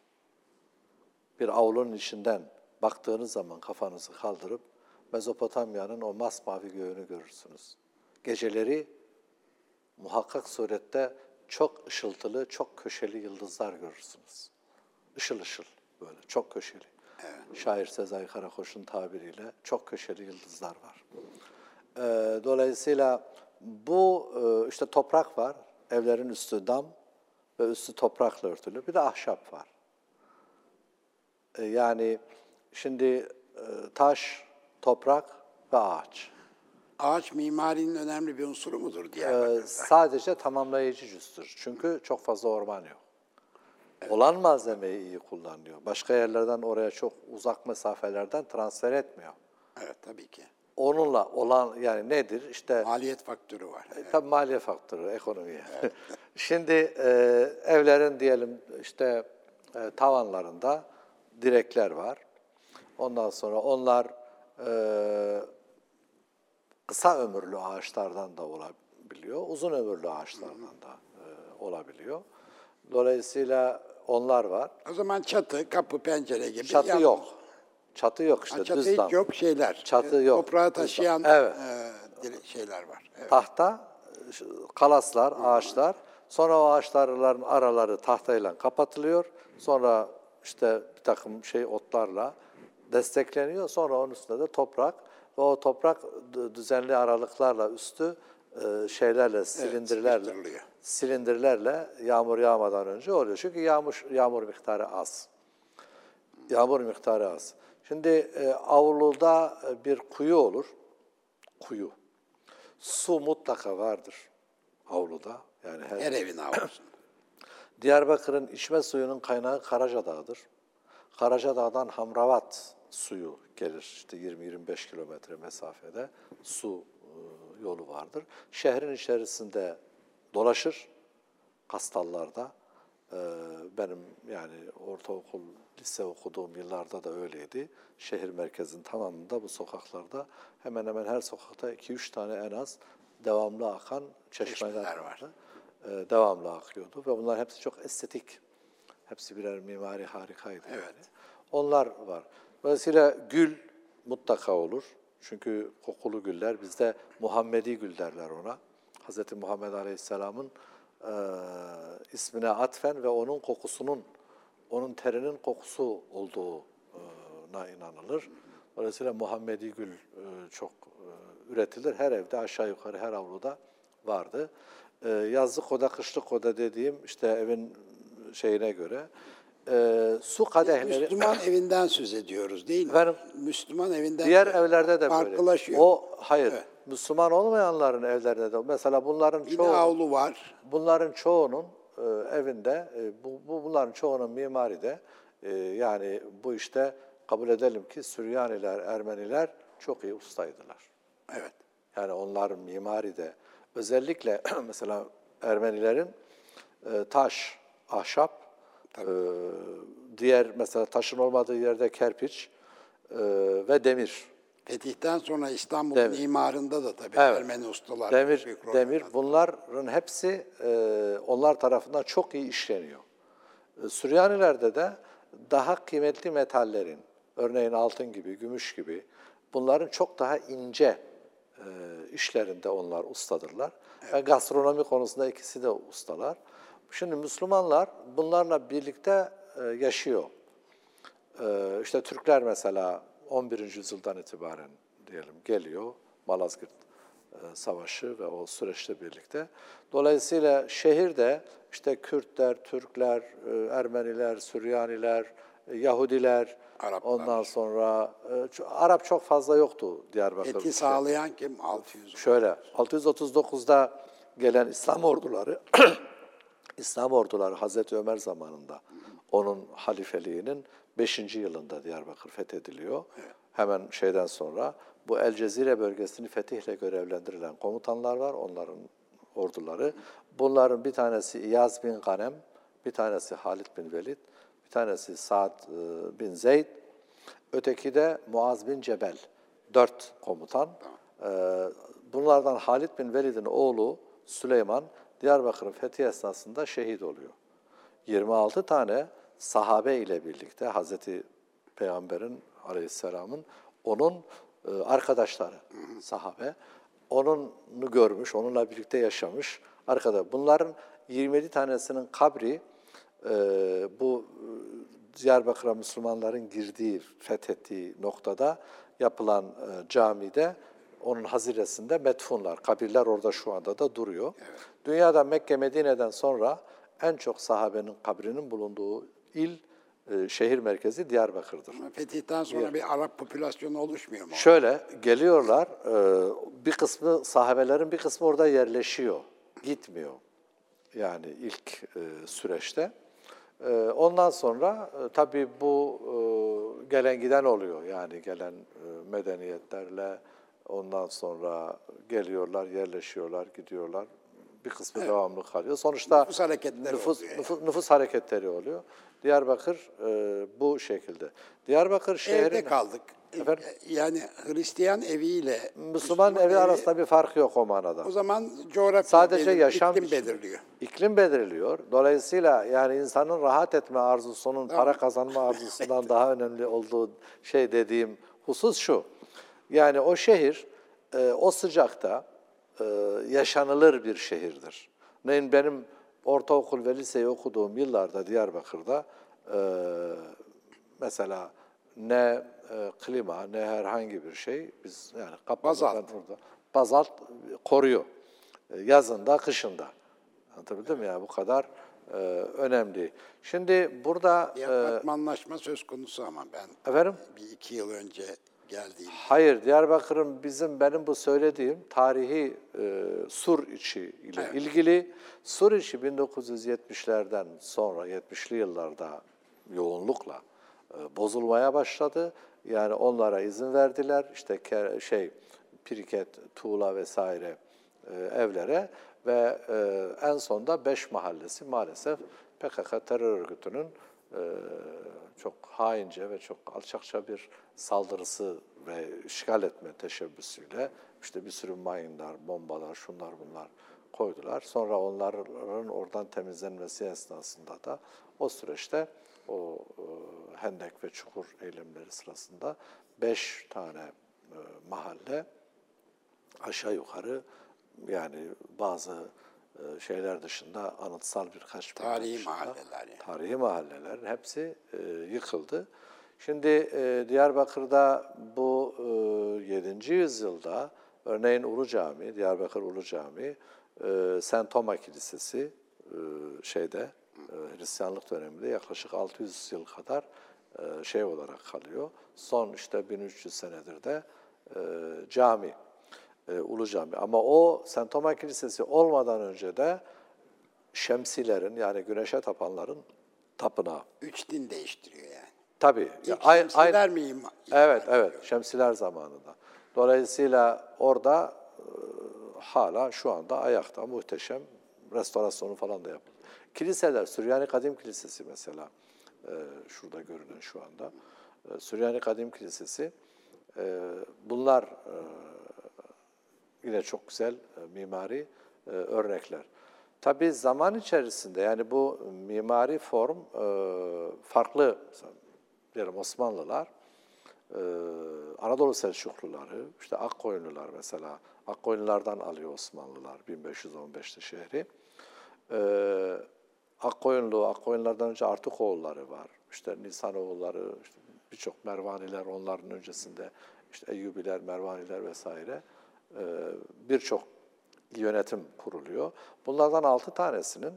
bir avlunun içinden baktığınız zaman kafanızı kaldırıp Mezopotamya'nın o masmavi göğünü görürsünüz. Geceleri muhakkak surette çok ışıltılı, çok köşeli yıldızlar görürsünüz. Işıl ışıl böyle, çok köşeli. Şair Sezai Karakoç'un tabiriyle çok köşeli yıldızlar var. Ee, dolayısıyla bu e, işte toprak var, evlerin üstü dam ve üstü toprakla örtülü. Bir de ahşap var. Ee, yani şimdi e, taş, toprak ve ağaç. Ağaç mimarinin önemli bir unsuru mudur Ee, Diyarbakır'da? sadece tamamlayıcı cüzdür. Çünkü çok fazla orman yok. Olan malzemeyi iyi kullanıyor. Başka yerlerden oraya çok uzak mesafelerden transfer etmiyor. Evet tabii ki. Onunla olan yani nedir? İşte Maliyet faktörü var. E, Tabii maliye faktörü, ekonomiye. Şimdi e, evlerin diyelim işte e, tavanlarında direkler var. Ondan sonra onlar e, kısa ömürlü ağaçlardan da olabiliyor, uzun ömürlü ağaçlardan da e, olabiliyor. Dolayısıyla onlar var. O zaman çatı, kapı, pencere gibi. Çatı yalnız- yok. Çatı yok işte Ha, çatı düz hiç dam. yok şeyler. Çatı e, yok, dam. taşıyan Evet. e, şeyler var. Evet. tahta, kalaslar, ağaçlar. Sonra o ağaçların araları tahtayla kapatılıyor. Sonra işte bir takım şey otlarla destekleniyor. Sonra onun üstünde de toprak ve o toprak düzenli aralıklarla üstü e, şeylerle, silindirlerle, sıkıştırılıyor. silindirlerle yağmur yağmadan önce oluyor. Çünkü yağmur yağmur miktarı az. Yağmur miktarı az. Şimdi e, avluda e, bir kuyu olur. Kuyu. Su mutlaka vardır avluda. Yani her, Her evin avlusunda. Diyarbakır'ın içme suyunun kaynağı Karacadağ'dır. Karacadağ'dan Hamravat suyu gelir. İşte 20-25 kilometre mesafede su e, yolu vardır. Şehrin içerisinde dolaşır. Kastallarda. E, Benim yani ortaokul, lise okuduğum yıllarda da öyleydi. Şehir merkezinin tamamında bu sokaklarda hemen hemen her sokakta 2-3 tane en az devamlı akan çeşmeler Çeşmeler var. vardı e, devamlı akıyordu ve bunlar hepsi çok estetik. Hepsi birer mimari harikaydı. Evet. Yani. Onlar var. Dolayısıyla gül mutlaka olur. Çünkü kokulu güller, bizde Muhammedi gül derler ona. Hz. Muhammed Aleyhisselam'ın e, ismine atfen ve onun kokusunun, onun terinin kokusu olduğuna inanılır. Dolayısıyla Muhammedi gül e, çok e, üretilir. Her evde aşağı yukarı her avluda vardı. E, yazlık oda, kışlık oda dediğim işte evin şeyine göre e, su kadehleri... Müslüman evinden söz ediyoruz değil mi? Efendim? Müslüman evinden Diğer de evlerde de böyle. farklılaşıyor. O hayır. Evet. Müslüman olmayanların evlerinde de mesela bunların çoğu avlu var. bunların çoğunun e, evinde e, bu, bu bunların çoğunun mimari de e, yani bu işte kabul edelim ki Süryaniler, Ermeniler çok iyi ustaydılar. Evet. Yani onların mimari de özellikle mesela Ermenilerin e, taş, ahşap, e, diğer mesela taşın olmadığı yerde kerpiç e, ve demir. Fetihten sonra İstanbul Demir. mimarında da tabii Evet. Ermeni ustalar Demir, büyük rol demir oynadı. bunların hepsi e, onlar tarafından çok iyi işleniyor. E, Süryanilerde de daha kıymetli metallerin, örneğin altın gibi, gümüş gibi bunların çok daha ince e, işlerinde onlar ustadırlar. Ve gastronomi konusunda ikisi de ustalar. Şimdi Müslümanlar bunlarla birlikte e, yaşıyor. Ee, işte Türkler mesela 11. yüzyıldan itibaren diyelim geliyor Malazgirt e, Savaşı ve o süreçle birlikte. Dolayısıyla şehirde işte Kürtler, Türkler, e, Ermeniler, Süryaniler, e, Yahudiler, Araplar. ondan sonra e, Arap çok fazla yoktu Diyarbakır'da. Eti sağlayan kim? 600. Şöyle 639'da gelen İslam orduları İslam orduları Hazreti Ömer zamanında onun halifeliğinin 5. yılında Diyarbakır fethediliyor. Hemen şeyden sonra bu El Cezire bölgesini fetihle görevlendirilen komutanlar var, onların orduları. Bunların bir tanesi İyaz bin Ganem, bir tanesi Halid bin Velid, bir tanesi Sa'd e, bin Zeyd, öteki de Muaz bin Cebel. Dört komutan. Ee, Bunlardan Halid bin Velid'in oğlu Süleyman Diyarbakır'ın fethi esnasında şehit oluyor. 26 tane sahabe ile birlikte Hazreti Peygamberin aleyhisselamın onun e, arkadaşları sahabe. Onunu görmüş, onunla birlikte yaşamış. Arkada bunların 27 tanesinin kabri e, bu e, Diyarbakır'a Müslümanların girdiği, fethettiği noktada yapılan camide onun haziresinde metfunlar, kabirler orada şu anda da duruyor. Dünyada Mekke, Medine'den sonra en çok sahabenin kabrinin bulunduğu il, e, şehir merkezi Diyarbakır'dır. Fetihten sonra bir Arap popülasyonu oluşmuyor mu? Şöyle geliyorlar, e, bir kısmı sahabelerin bir kısmı orada yerleşiyor, gitmiyor. Yani ilk e, süreçte. E, Ondan sonra e, tabii bu e, gelen giden oluyor. Yani gelen e, medeniyetlerle ondan sonra geliyorlar, yerleşiyorlar, gidiyorlar. Bir kısmı devamlı kalıyor. Sonuçta Nüfus hareketleri nüfus, oluyor yani. nüfus, nüfus hareketleri oluyor. Diyarbakır e, bu şekilde. Diyarbakır şehrin... Evde kaldık. Efendim? Yani Hristiyan eviyle Müslüman evi arasında bir fark yok o manada. o zaman coğrafya Sadece belir- yaşam iklim belirliyor. İklim belirliyor. Dolayısıyla yani insanın rahat etme arzusunun para kazanma arzusundan daha önemli olduğu şey dediğim husus şu. Yani o şehir e, o sıcakta e, yaşanılır bir şehirdir. Örneğin benim ortaokul ve liseyi okuduğum yıllarda Diyarbakır'da e, mesela ne e, klima ne herhangi bir şey biz yani Bazalt. orada bazalt koruyor. E, Yazında, kışında. Anlatabildim mi? Yani bu kadar e, önemli. Şimdi burada Bir e, söz konusu ama ben efendim bir iki yıl önce geldiğim hayır Diyarbakır'ın bizim benim bu söylediğim tarihi e, Sur içi ile ilgili Sur içi 1970'lerden sonra 70'li yıllarda yoğunlukla e, bozulmaya başladı. Yani onlara izin verdiler. İşte ke- şey piriket, tuğla vesaire e, evlere ve e, en sonda beş mahallesi maalesef PKK terör örgütünün çok haince ve çok alçakça bir saldırısı ve işgal etme teşebbüsüyle işte bir sürü mayınlar, bombalar, şunlar bunlar koydular. Sonra onların oradan temizlenmesi esnasında da o süreçte o e, hendek ve çukur eylemleri sırasında beş tane e, mahalle aşağı yukarı yani bazı şeyler dışında anıtsal birkaç Tarihi dışında mahalleler yani. Tarihi mahallelerin hepsi e, yıkıldı. Şimdi e, Diyarbakır'da bu e, 7. yüzyılda örneğin Ulu Cami, Diyarbakır Ulu Cami, e, St. Toma Kilisesi e, şeyde e, Hristiyanlık döneminde yaklaşık 600 yıl kadar e, şey olarak kalıyor. Son işte 1300 senedir de e, cami, e, Ulu Cami. Ama o St. Toma Kilisesi olmadan önce de Şemsilerin yani güneşe tapanların tapınağı. üç din değiştiriyor yani. Tabii. İlk ya ay- Şemsiler ay- mi ima- Evet, evet. ediyor? Şemsiler zamanında. Dolayısıyla orada e, hala şu anda ayakta muhteşem restorasyonu falan da yapıldı. Kiliseler, Süryani Kadim Kilisesi mesela, e, şurada görünen şu anda. E, Süryani Kadim Kilisesi, e, bunlar e, yine çok güzel e, mimari e, örnekler. Tabii zaman içerisinde yani bu mimari form e, farklı, diyelim Osmanlılar, Anadolu Selçukluları, işte Akkoyunlular mesela, Akkoyunlulardan alıyor Osmanlılar 1515'te şehri. Akkoyunlu, Akkoyunlardan önce Artıkoğulları var. İşte Nisanoğulları, işte birçok Mervaniler onların öncesinde, işte Eyyubiler, Mervaniler vesaire birçok yönetim kuruluyor. Bunlardan altı tanesinin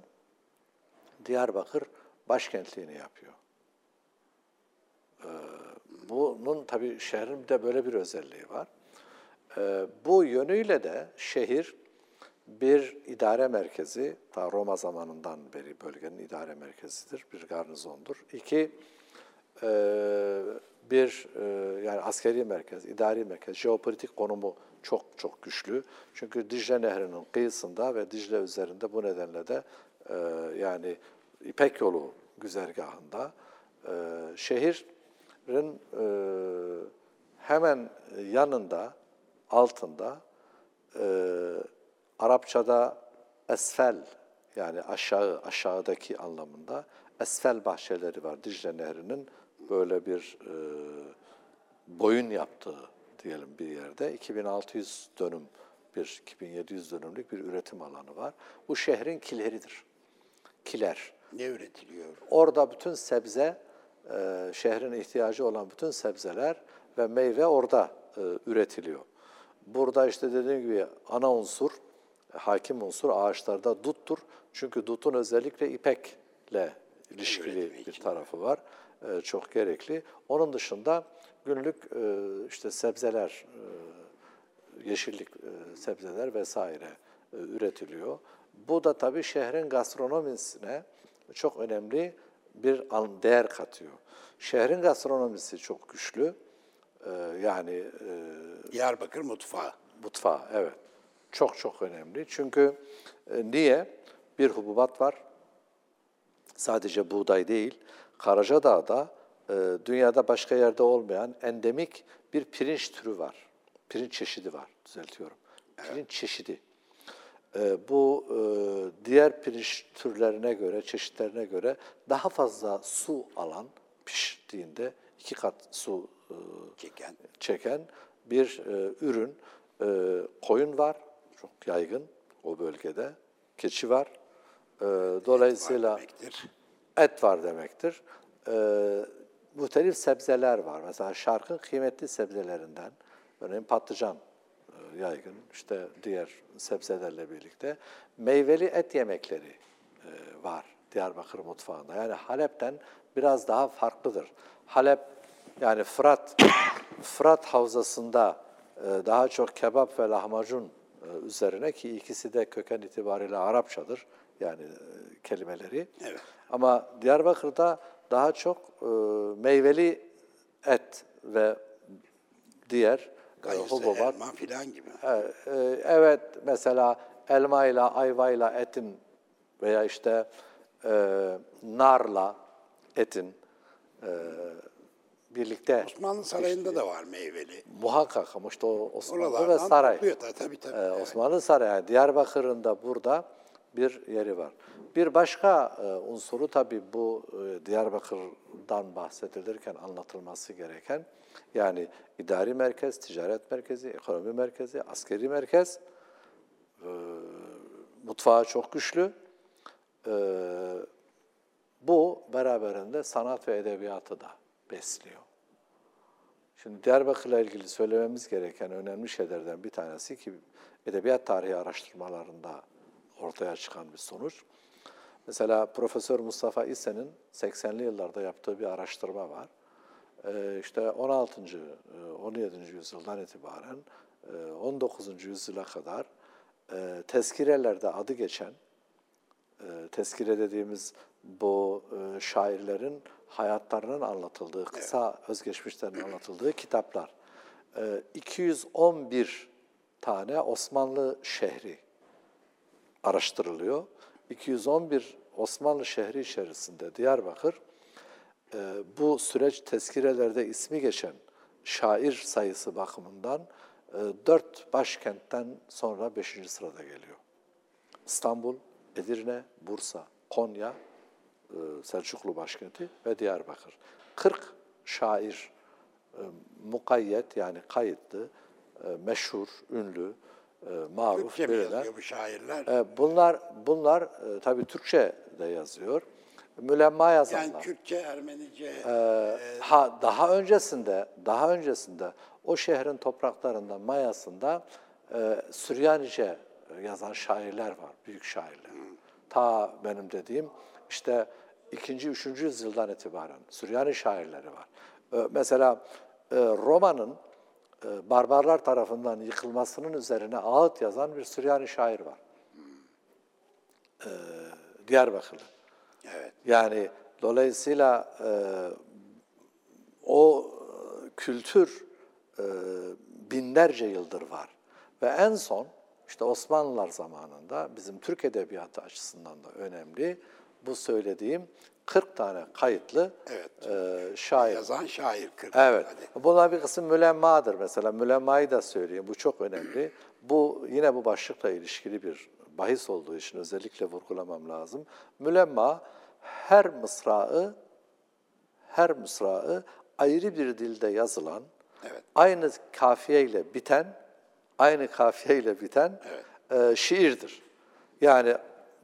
Diyarbakır başkentliğini yapıyor. Ee, Bunun tabii şehrin de böyle bir özelliği var. Ee, Bu yönüyle de şehir bir idare merkezi, ta Roma zamanından beri bölgenin idare merkezidir, bir garnizondur. İki, e, bir e, yani askeri merkez, idari merkez, jeopolitik konumu çok çok güçlü. Çünkü Dicle Nehri'nin kıyısında ve Dicle üzerinde bu nedenle de e, yani İpek Yolu güzergahında e, şehrin e, hemen yanında, altında e, Arapçada esfel yani aşağı, aşağıdaki anlamında esfel bahçeleri var Dicle Nehri'nin böyle bir e, boyun yaptığı diyelim bir yerde 2600 dönüm bir 2700 dönümlük bir üretim alanı var. Bu şehrin kileridir. Kiler. Ne üretiliyor? Orada bütün sebze, e, şehrin ihtiyacı olan bütün sebzeler ve meyve orada e, üretiliyor. Burada işte dediğim gibi ana unsur, hakim unsur ağaçlarda duttur. Çünkü dutun özellikle ipekle ilişkili bir tarafı var. E, çok gerekli. Onun dışında günlük e, işte sebzeler, e, yeşillik e, sebzeler vesaire e, üretiliyor. Bu da tabii şehrin gastronomisine çok önemli bir değer katıyor. Şehrin gastronomisi çok güçlü. E, yani e, Diyarbakır mutfağı. mutfağı evet. Çok çok önemli. Çünkü e, niye? Bir hububat var. Sadece buğday değil. Karacadağ'da dünyada başka yerde olmayan endemik bir pirinç türü var. Pirinç çeşidi var, düzeltiyorum. Pirinç çeşidi. E, bu e, diğer pirinç türlerine göre, çeşitlerine göre daha fazla su alan, piştiğinde iki kat su e, Çeken. çeken bir e, ürün. E, koyun var, çok yaygın o bölgede. Keçi var. E, dolayısıyla Var demektir. et var demektir. Muhtelif sebzeler var. Mesela şarkın kıymetli sebzelerinden, örneğin patlıcan e, yaygın, işte diğer sebzelerle birlikte. Meyveli et yemekleri e, var Diyarbakır mutfağında. Yani Halep'ten biraz daha farklıdır. Halep yani Fırat, Fırat havzasında e, daha çok kebap ve lahmacun üzerine ki ikisi de köken itibariyle Arapçadır yani kelimeleri. Evet. Ama Diyarbakır'da daha çok e, meyveli et ve diğer e, Kayısı, hububat. elma filan gibi. E, e, evet mesela elma ile ayva ile etin veya işte e, narla etin e, birlikte Osmanlı Sarayı'nda da var meyveli. muhakkak ama işte o Osmanlı ve Oralardan saray. topluyor da tabii tabii. Ee, evet. Osmanlı Sarayı, yani Diyarbakır'ın da burada bir yeri var. Bir başka e, unsuru tabii bu e, Diyarbakır'dan bahsedilirken anlatılması gereken, yani idari merkez, ticaret merkezi, ekonomi merkezi, askeri merkez, e, mutfağı çok güçlü. E, bu beraberinde sanat ve edebiyatı da besliyor. Şimdi Diyarbakır'la ilgili söylememiz gereken önemli şeylerden bir tanesi ki edebiyat tarihi araştırmalarında ortaya çıkan bir sonuç. Mesela Profesör Mustafa İse'nin 80'li yıllarda yaptığı bir araştırma var. Ee, işte 16. e, 17. yüzyıldan itibaren e, 19. yüzyıla kadar e, tezkirelerde adı geçen e, tezkire dediğimiz bu e, şairlerin hayatlarının anlatıldığı, kısa özgeçmişlerinin anlatıldığı kitaplar. E, 211 tane Osmanlı şehri araştırılıyor. 211 Osmanlı şehri içerisinde Diyarbakır e, bu süreç tezkirelerde ismi geçen şair sayısı bakımından e, dört başkentten sonra beşinci sırada geliyor. İstanbul, Edirne, Bursa, Konya, e, Selçuklu başkenti ve Diyarbakır. 40 şair mukayyet yani kayıtlı, meşhur, ünlü, maruf Türkçe mi yazıyor bu şairler? E, Bunlar bunlar e, tabii Türkçe de yazıyor. Mülemma yazanlar. yani Kürtçe, Ermenice, Ee, ha daha öncesinde daha öncesinde o şehrin topraklarında Mayasında e, Süryanice yazan şairler var, büyük şairler. Ta benim dediğim işte ikinci, üçüncü yüzyıldan itibaren Süryani şairleri var. Ee, mesela e, Roma'nın e, barbarlar tarafından yıkılmasının üzerine ağıt yazan bir Süryani şair var. Ee, Diyarbakırlı. evet. Yani dolayısıyla e, o e, kültür e, binlerce yıldır var. Ve en son işte Osmanlılar zamanında bizim Türk edebiyatı açısından da önemli bu söylediğim 40 tane kayıtlı Evet. e, şair. Yazan şair 40. Evet. Hadi. Bunlar bir kısım mülemmadır mesela. Mülemmayı da söyleyeyim. Bu çok önemli. Bu yine bu başlıkla ilişkili bir bahis olduğu için özellikle vurgulamam lazım. Mülemma her mısrağı her mısrağı ayrı bir dilde yazılan, Evet. aynı kafiyeyle biten, aynı kafiyeyle biten e, şiirdir. Yani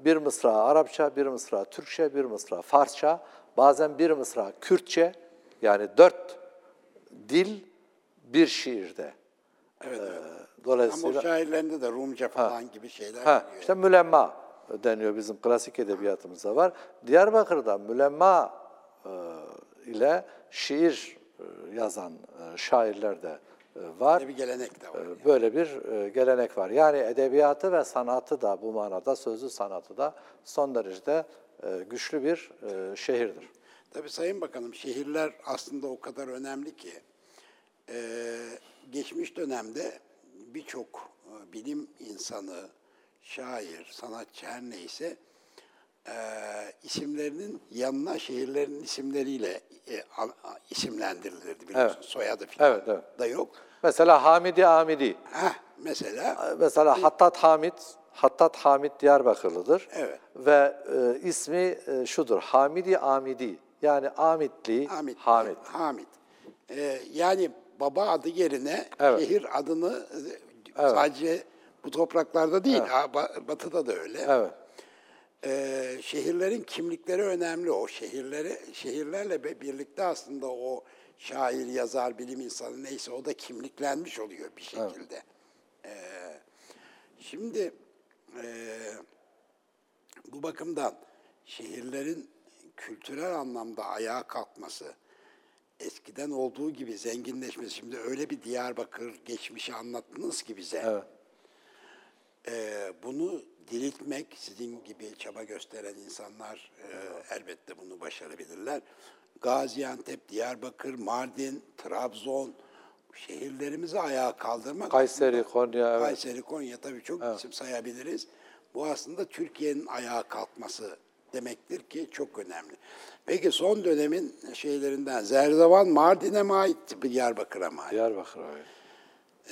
bir mısra Arapça, bir mısra Türkçe, bir mısra Farsça, bazen bir mısra Kürtçe, yani dört dil bir şiirde. Evet, evet. Ee, Ama Dolayısıyla... o şairlerinde de Rumca falan gibi şeyler Ha, giriyor. işte mülemma deniyor bizim klasik edebiyatımızda var. Diyarbakır'da mülemma e, ile şiir e, yazan e, şairler de var. Böyle bir gelenek de var. E, Böyle bir e, gelenek var. Yani edebiyatı ve sanatı da bu manada sözlü sanatı da son derecede e, güçlü bir e, şehirdir. Tabii Sayın Bakanım şehirler aslında o kadar önemli ki e, geçmiş dönemde birçok e, bilim insanı, şair, sanatçı her neyse e, isimlerinin yanına şehirlerin isimleriyle e, a- a- isimlendirilirdi biliyorsun. Evet. Soyadı falan Evet, evet. da yok. Mesela Hamidi Amidi. Heh, mesela Mesela Hattat Hamid, Hattat Hamid Diyarbakırlıdır. Evet. Ve e, ismi e, şudur, Hamidi Amidi. Yani Amitli Hamit. Hamid. Hamit. E, yani baba adı yerine Evet. şehir adını e, sadece bu topraklarda değil, ba- batıda da öyle. Evet. Ee, şehirlerin kimlikleri önemli. O şehirleri şehirlerle birlikte aslında o şair, yazar, bilim insanı neyse o da kimliklenmiş oluyor bir şekilde. Ee, şimdi e, bu bakımdan şehirlerin kültürel anlamda ayağa kalkması, eskiden olduğu gibi zenginleşmesi. Şimdi öyle bir Diyarbakır geçmişi anlattınız ki bize. Evet. Ee, bunu diriltmek, sizin gibi çaba gösteren insanlar e, elbette bunu başarabilirler. Gaziantep, Diyarbakır, Mardin, Trabzon, şehirlerimizi ayağa kaldırmak. Kayseri, Konya, evet. Kayseri, Konya tabii çok isim sayabiliriz. Bu aslında Türkiye'nin ayağa kalkması demektir ki çok önemli. Peki son dönemin şeylerinden Zerzevan Mardin'e mi ait, Diyarbakır'a mı ait? Diyarbakır evet.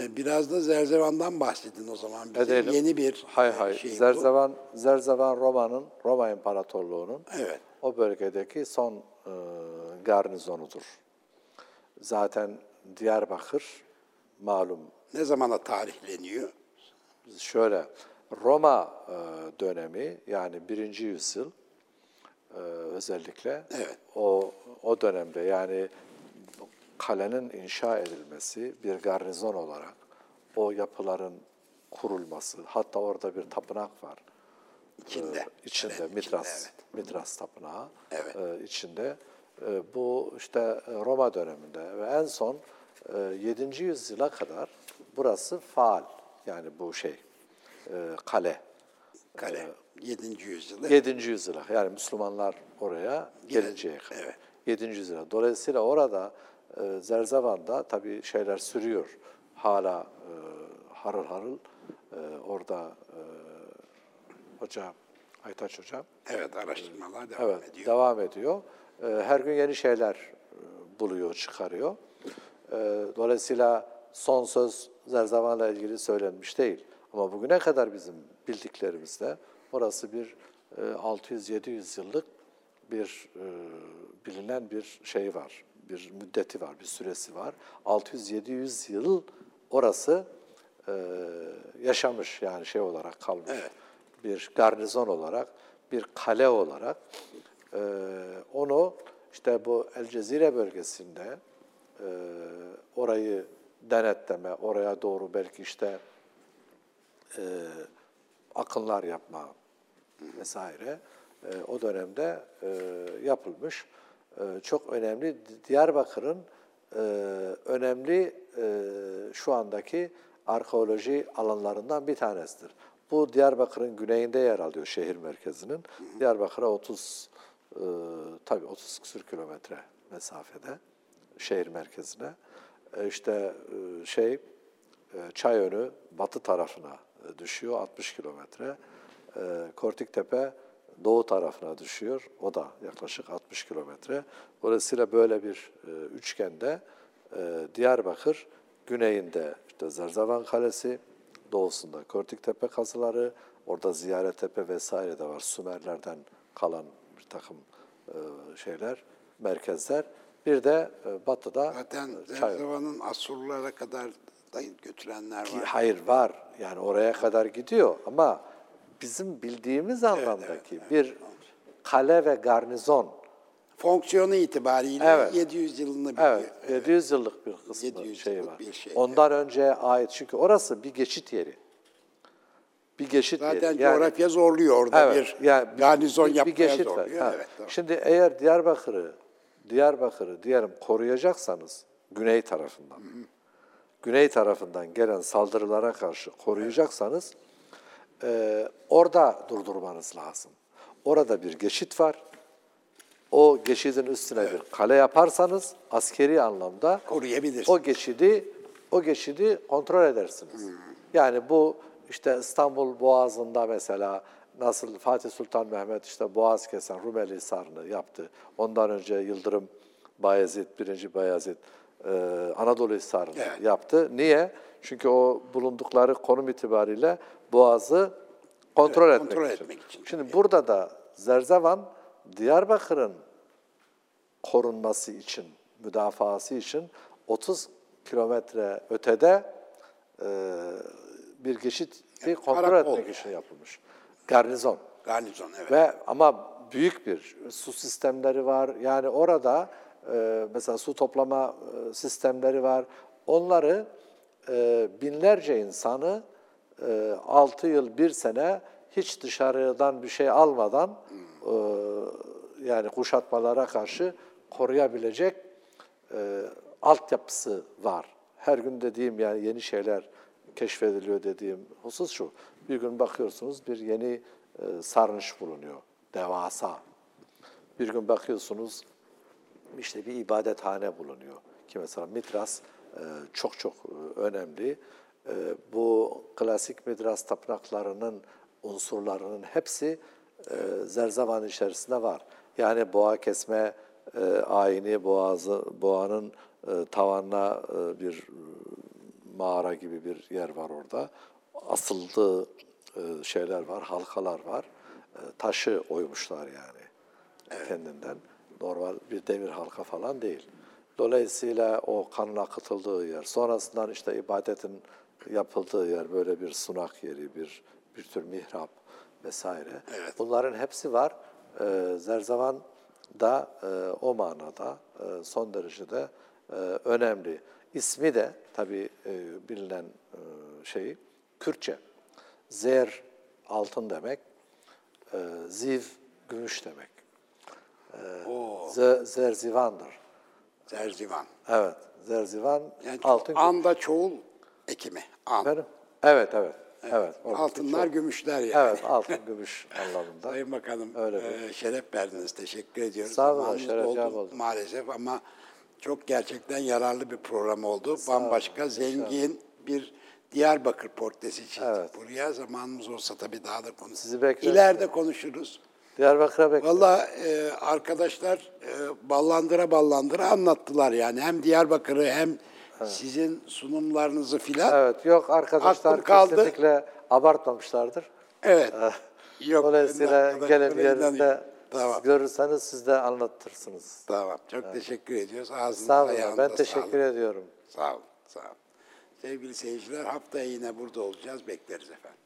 E, Biraz da Zerzevan'dan bahsedin o zaman bize. Edelim. Yeni bir hay e, hay. şey bu. Zerzevan, Zerzevan Roma'nın, Roma İmparatorluğu'nun Evet. o bölgedeki son e, garnizonudur. Zaten Diyarbakır malum Ne zamana tarihleniyor? şöyle Roma e, dönemi yani birinci yüzyıl e, özellikle Evet. o o dönemde yani kalenin inşa edilmesi bir garnizon olarak o yapıların kurulması hatta orada bir tapınak var. İçinde. Ee, içinde Evet, Mitras içinde, Mitras tapınağı Evet. e, içinde E, bu işte e, Roma döneminde ve en son e, 7. yüzyıla kadar burası faal yani bu şey e, kale. Kale. 7. yüzyılda. 7. yüzyıla yani Müslümanlar oraya Gel- gelinceye kadar. evet. 7. yüzyıla. Dolayısıyla orada e, Zerzevan'da tabii şeyler sürüyor. Hala e, harıl harıl e, orada e, hoca Aytaç hocam Evet araştırmalar devam evet ediyor. devam ediyor. E, her gün yeni şeyler e, buluyor, çıkarıyor. E, dolayısıyla son söz Zerzevan'la ilgili söylenmiş değil. Ama bugüne kadar bizim bildiklerimizde orası bir e, 600-700 yıllık bir e, bilinen bir şey var. Bir müddeti var, bir süresi var. 600-700 yıl orası e, yaşamış yani şey olarak kalmış. Bir garnizon olarak, bir kale olarak e, onu işte bu El Cezire bölgesinde e, orayı denetleme, oraya doğru belki işte e, akınlar yapma vesaire e, o dönemde e, yapılmış. E, çok önemli. Diyarbakır'ın e, önemli e, şu andaki arkeoloji alanlarından bir tanesidir. Bu Diyarbakır'ın güneyinde yer alıyor şehir merkezinin. Diyarbakır'a 30 e, tabii 30 küsur kilometre mesafede şehir merkezine. E, işte e, şey e, Çayönü batı tarafına düşüyor 60 kilometre. E, Kortiktepe doğu tarafına düşüyor. O da yaklaşık 60 kilometre. Dolayısıyla böyle bir e, üçgende e, Diyarbakır güneyinde işte Zerzavan Kalesi, doğusunda Kortiktepe kazıları, orada Ziyarettepe vesaire de var. Sümerlerden kalan bir takım e, şeyler, merkezler Bir de e, batıda Zaten. Zerzava'nın Asurlara kadar da götürenler var. Hayır var. Yani oraya kadar gidiyor ama bizim bildiğimiz anlamdaki bir kale ve garnizon Fonksiyonu itibariyle Evet. 700 yılını biliyor. Evet, 700 yıllık bir kısmı 700 şey var. bir şey, Ondan önceye ait çünkü orası bir geçit yeri. Bir geçit Zaten yeri. Yani- coğrafya zorluyor orada evet, bir yani garnizon bir, bir yapmaya geçit var. zorluyor. Ha. Evet, tamam. Şimdi eğer Diyarbakır'ı Diyarbakır'ı diyelim koruyacaksanız güney tarafından. Güney tarafından gelen saldırılara karşı koruyacaksanız e, orada durdurmanız lazım. Orada bir geçit var. O geçidin üstüne bir kale yaparsanız askeri anlamda Koruyabilirsiniz. o geçidi o geçidi kontrol edersiniz. Yani bu işte İstanbul Boğazı'nda mesela nasıl Fatih Sultan Mehmet işte Boğaz kesen Rumeli Hisarı'nı yaptı. Ondan önce Yıldırım Bayezid, 1. Bayezid e, Anadolu Hisarı'nı Evet. yaptı. Niye? Çünkü o bulundukları konum itibariyle Boğaz'ı kontrol, Evet, etmek, kontrol için. etmek için. Şimdi burada da Zerzevan Diyarbakır'ın korunması için, müdafası için 30 kilometre ötede e, bir geçiti kontrol karakol etmek yani. için yapılmış. Garnizon. Garnizon evet. Ve ama büyük bir su sistemleri var. Yani orada e, mesela su toplama e, sistemleri var. Onları e, binlerce insanı 6 yıl, bir sene hiç dışarıdan bir şey almadan e, yani kuşatmalara karşı koruyabilecek e, altyapısı var. Her gün dediğim yani yeni şeyler keşfediliyor dediğim husus şu. Bir gün bakıyorsunuz bir yeni e, sarnıç bulunuyor. Devasa. Bir gün bakıyorsunuz işte bir ibadethane bulunuyor. Ki mesela Mitras e, çok çok e, önemli. E, Bu klasik Mitras tapınaklarının unsurlarının hepsi e, Zerzavan içerisinde var. Yani boğa kesme e, ayini, boğazı, boğanın e, tavanına bir mağara gibi bir yer var orada. Asıldığı şeyler var, halkalar var. Taşı oymuşlar yani kendinden. Normal bir demir halka falan değil. Dolayısıyla o kanın akıtıldığı yer, sonrasından işte ibadetin yapıldığı yer, böyle bir sunak yeri, bir bir tür mihrap vesaire. Bunların hepsi var. Ee, Zerzavan da e, o manada e, son derecede e, önemli. İsmi de tabii e, bilinen e, şeyi Kürtçe. Zer altın demek, e, ziv gümüş demek. Oo, Z- zerzivandır. Zerzivan. Evet, zerzivan Yani altın anda çoğul ekimi. An. Efendim? Evet, evet. Evet. oradaki Altınlar, çok- gümüşler yani. Evet, altın gümüş anlamında. Sayın Bakanım, Öyle e, şeref verdiniz. Teşekkür ediyoruz. Sağ olun, Zamanımız şeref doldu yap oldu. Maalesef ama çok gerçekten yararlı bir program oldu. Bambaşka, zengin bir Diyarbakır portresi çizdik Evet. buraya. Zamanımız olsa tabii daha da konuşuruz. Sizi bekleriz. İleride konuşuruz. Diyarbakır'a bekliyorum. Valla e, arkadaşlar e, ballandıra ballandıra anlattılar yani. Hem Diyarbakır'ı hem sizin sunumlarınızı filan. Evet, yok arkadaşlar Aklım kaldı. kesinlikle abartmamışlardır. Evet. Yok, Dolayısıyla arkadaşlara yerinde. Tamam. görürseniz siz de anlatırsınız. Tamam. Çok teşekkür ediyoruz. Ağzınıza Sağ olun, ben teşekkür ediyorum. Sağ olun. Sağ olun. Sevgili seyirciler haftaya yine burada olacağız. Bekleriz efendim.